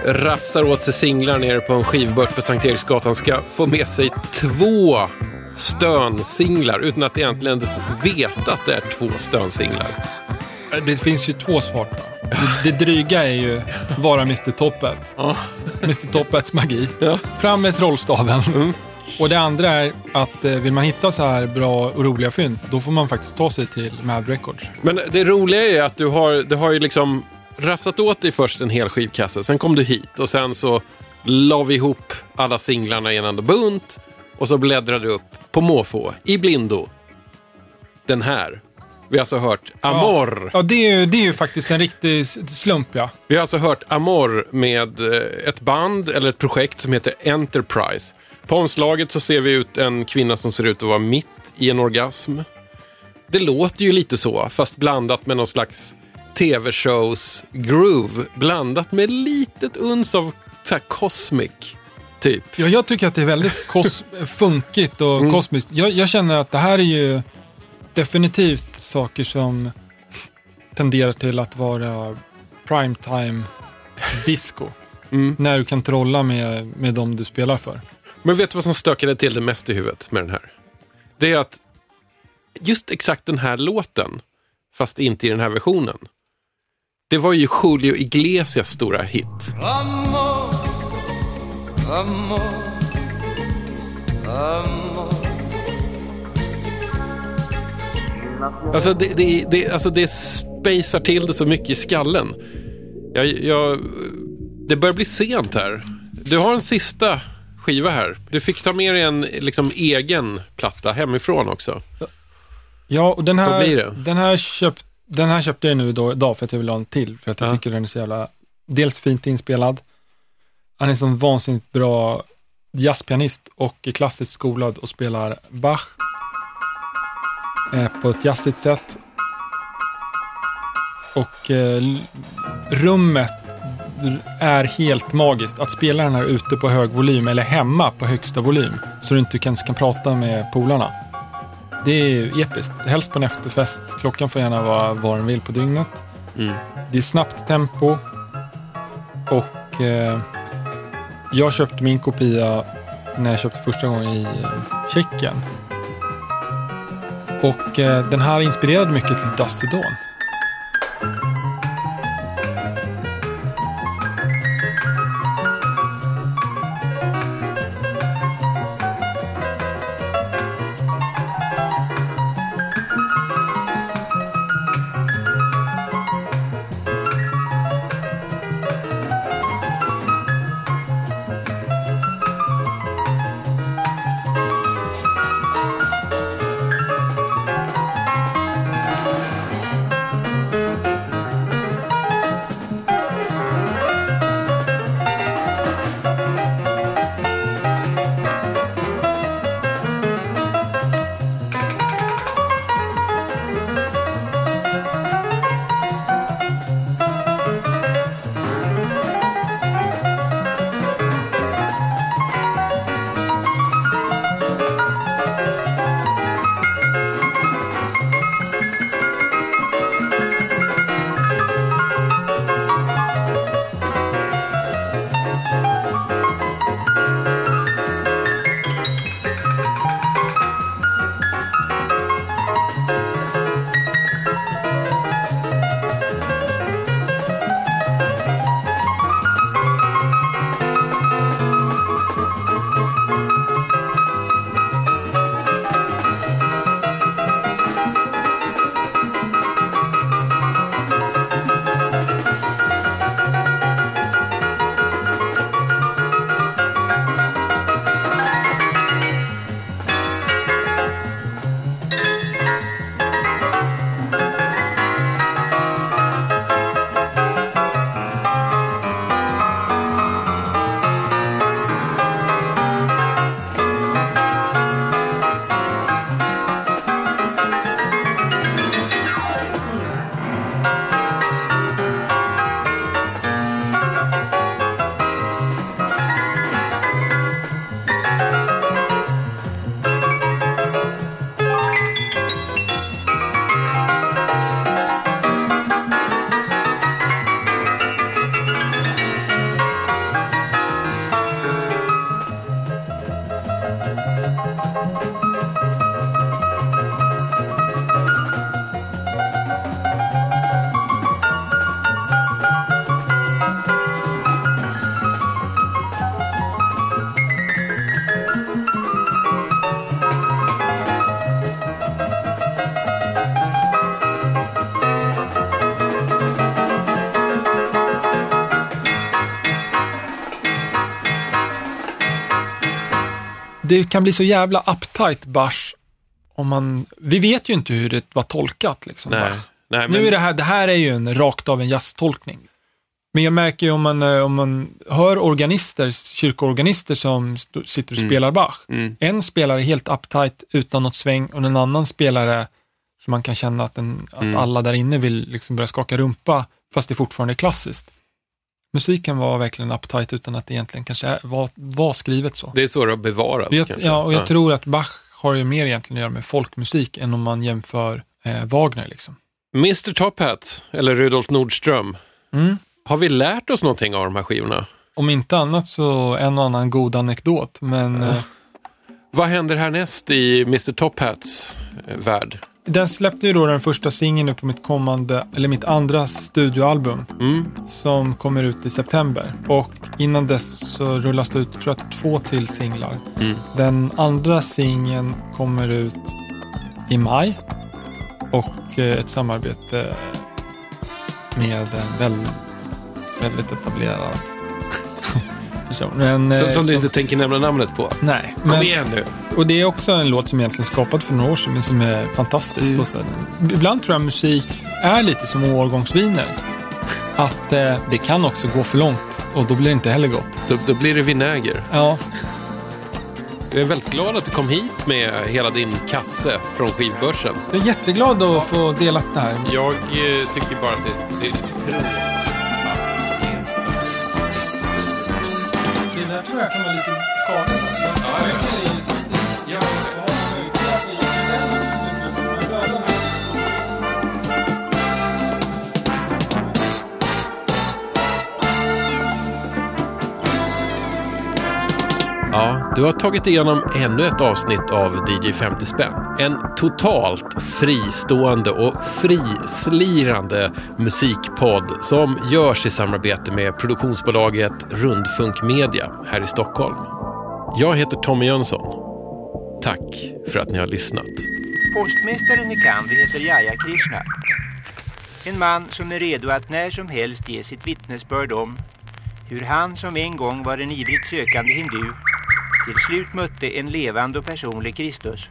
rafsar åt sig singlar nere på en skivbörs på Sankt Eriksgatan ska få med sig två stönsinglar utan att egentligen veta att det är två stönsinglar? Det finns ju två svar. Det, det dryga är ju vara Mr Toppet. Mr Toppets magi. Fram med trollstaven. Mm. Och det andra är att eh, vill man hitta så här bra och roliga fynd, då får man faktiskt ta sig till Mad Records. Men det roliga är att du har, du har ju liksom rafsat åt dig först en hel skivkasse, sen kom du hit och sen så la vi ihop alla singlarna i en enda bunt och så bläddrade du upp på måfå, i blindo. Den här. Vi har alltså hört Amor. Ja, det är, ju, det är ju faktiskt en riktig slump, ja. Vi har alltså hört Amor med eh, ett band eller ett projekt som heter Enterprise. På omslaget så ser vi ut en kvinna som ser ut att vara mitt i en orgasm. Det låter ju lite så, fast blandat med någon slags tv-shows groove. Blandat med litet uns av så här cosmic, typ. Ja, jag tycker att det är väldigt kos- funkigt och Mm. kosmiskt. Jag, jag känner att det här är ju definitivt saker som tenderar till att vara primetime disco. Mm. När du kan trolla med, med dem du spelar för. Men vet du vad som stökade till det mest i huvudet med den här? Det är att just exakt den här låten, fast inte i den här versionen, det var ju Julio Iglesias stora hit. Amor, amor, amor. Alltså det, det, det, alltså det spejsar till det så mycket i skallen. Jag, jag, det börjar bli sent här. Du har en sista skiva här. Du fick ta med dig en liksom, egen platta hemifrån också. Ja, och den här? Den här, köpt, den här köpte jag nu då, idag för att jag vill ha en till. För att jag Ja. tycker den är så jävla, dels fint inspelad. Han är så vansinnigt bra jazzpianist och är klassiskt skolad och spelar Bach eh, på ett jazzigt sätt. Och eh, rummet är helt magiskt. Att spela den här ute på hög volym eller hemma på högsta volym så du inte kan, kan prata med polarna. Det är episkt. Helst på en efterfest. Klockan får gärna vara vad den vill på dygnet. Mm. Det är snabbt tempo. Och eh, jag köpte min kopia när jag köpte första gången i eh, Tjeckien. Och eh, den här inspirerade mycket till Dusty Dawn. Det kan bli så jävla uptight bars om man, vi vet ju inte hur det var tolkat liksom. Nej. Nej, men, Nu är det här, det här är ju en rakt av en jazztolkning. Men jag märker ju om man, eh, om man hör organister, kyrkoorganister som sitter och Mm. spelar Bach. Mm. En spelare helt uptight utan något sväng och en annan spelare som man kan känna att, en, att Mm. alla där inne vill liksom börja skaka rumpa fast det fortfarande är klassiskt. Musiken var verkligen uptight utan att det egentligen kanske var, var skrivet så. Det är så det har bevarats Jag, kanske. ja, och jag tror att Bach har ju mer egentligen att göra med folkmusik än om man jämför eh, Wagner. Liksom. Mr Top Hat, eller Rudolf Nordström. Mm. Har vi lärt oss någonting av de här skivorna? Om inte annat så en och annan god anekdot, men eh, Vad händer härnäst i Mr Top Hats eh, värld? Den släppte ju då den första singeln nu på mitt kommande, eller mitt andra studioalbum Mm. som kommer ut i september. Och innan dess så rullas det ut, tror jag, två till singlar. Mm. Den andra singeln kommer ut i maj och eh, ett samarbete med en väldigt, väldigt etablerad person. Men, Så, eh, som du som- inte tänker nämna namnet på? Nej. Kom men- igen nu. Och det är också en låt som egentligen skapad för några år sedan, men som är fantastisk. Mm. Så, ibland tror jag musik är lite som årgångsviner. Att eh, det kan också gå för långt och då blir det inte heller gott. Då, då blir det vinäger. Ja, Jag är väldigt glad att du kom hit med hela din kasse från skivbörsen. jag är jätteglad att få dela det här. Jag eh, tycker bara att det, det är lite tråkigt. Det där tror jag kan vara lite skadligt. Ja, Ja, du har tagit igenom ännu ett avsnitt av DJ 50 spänn. En totalt fristående och frislirande musikpodd som görs i samarbete med produktionsbolaget Rundfunk Media här i Stockholm. Jag heter Tommy Jönsson. Tack för att ni har lyssnat. Postmästaren i Kandy heter Jaya Krishna. En man som är redo att när som helst ge sitt vittnesbörd om hur han som en gång var en ivrigt sökande hindu till slut mötte en levande och personlig Kristus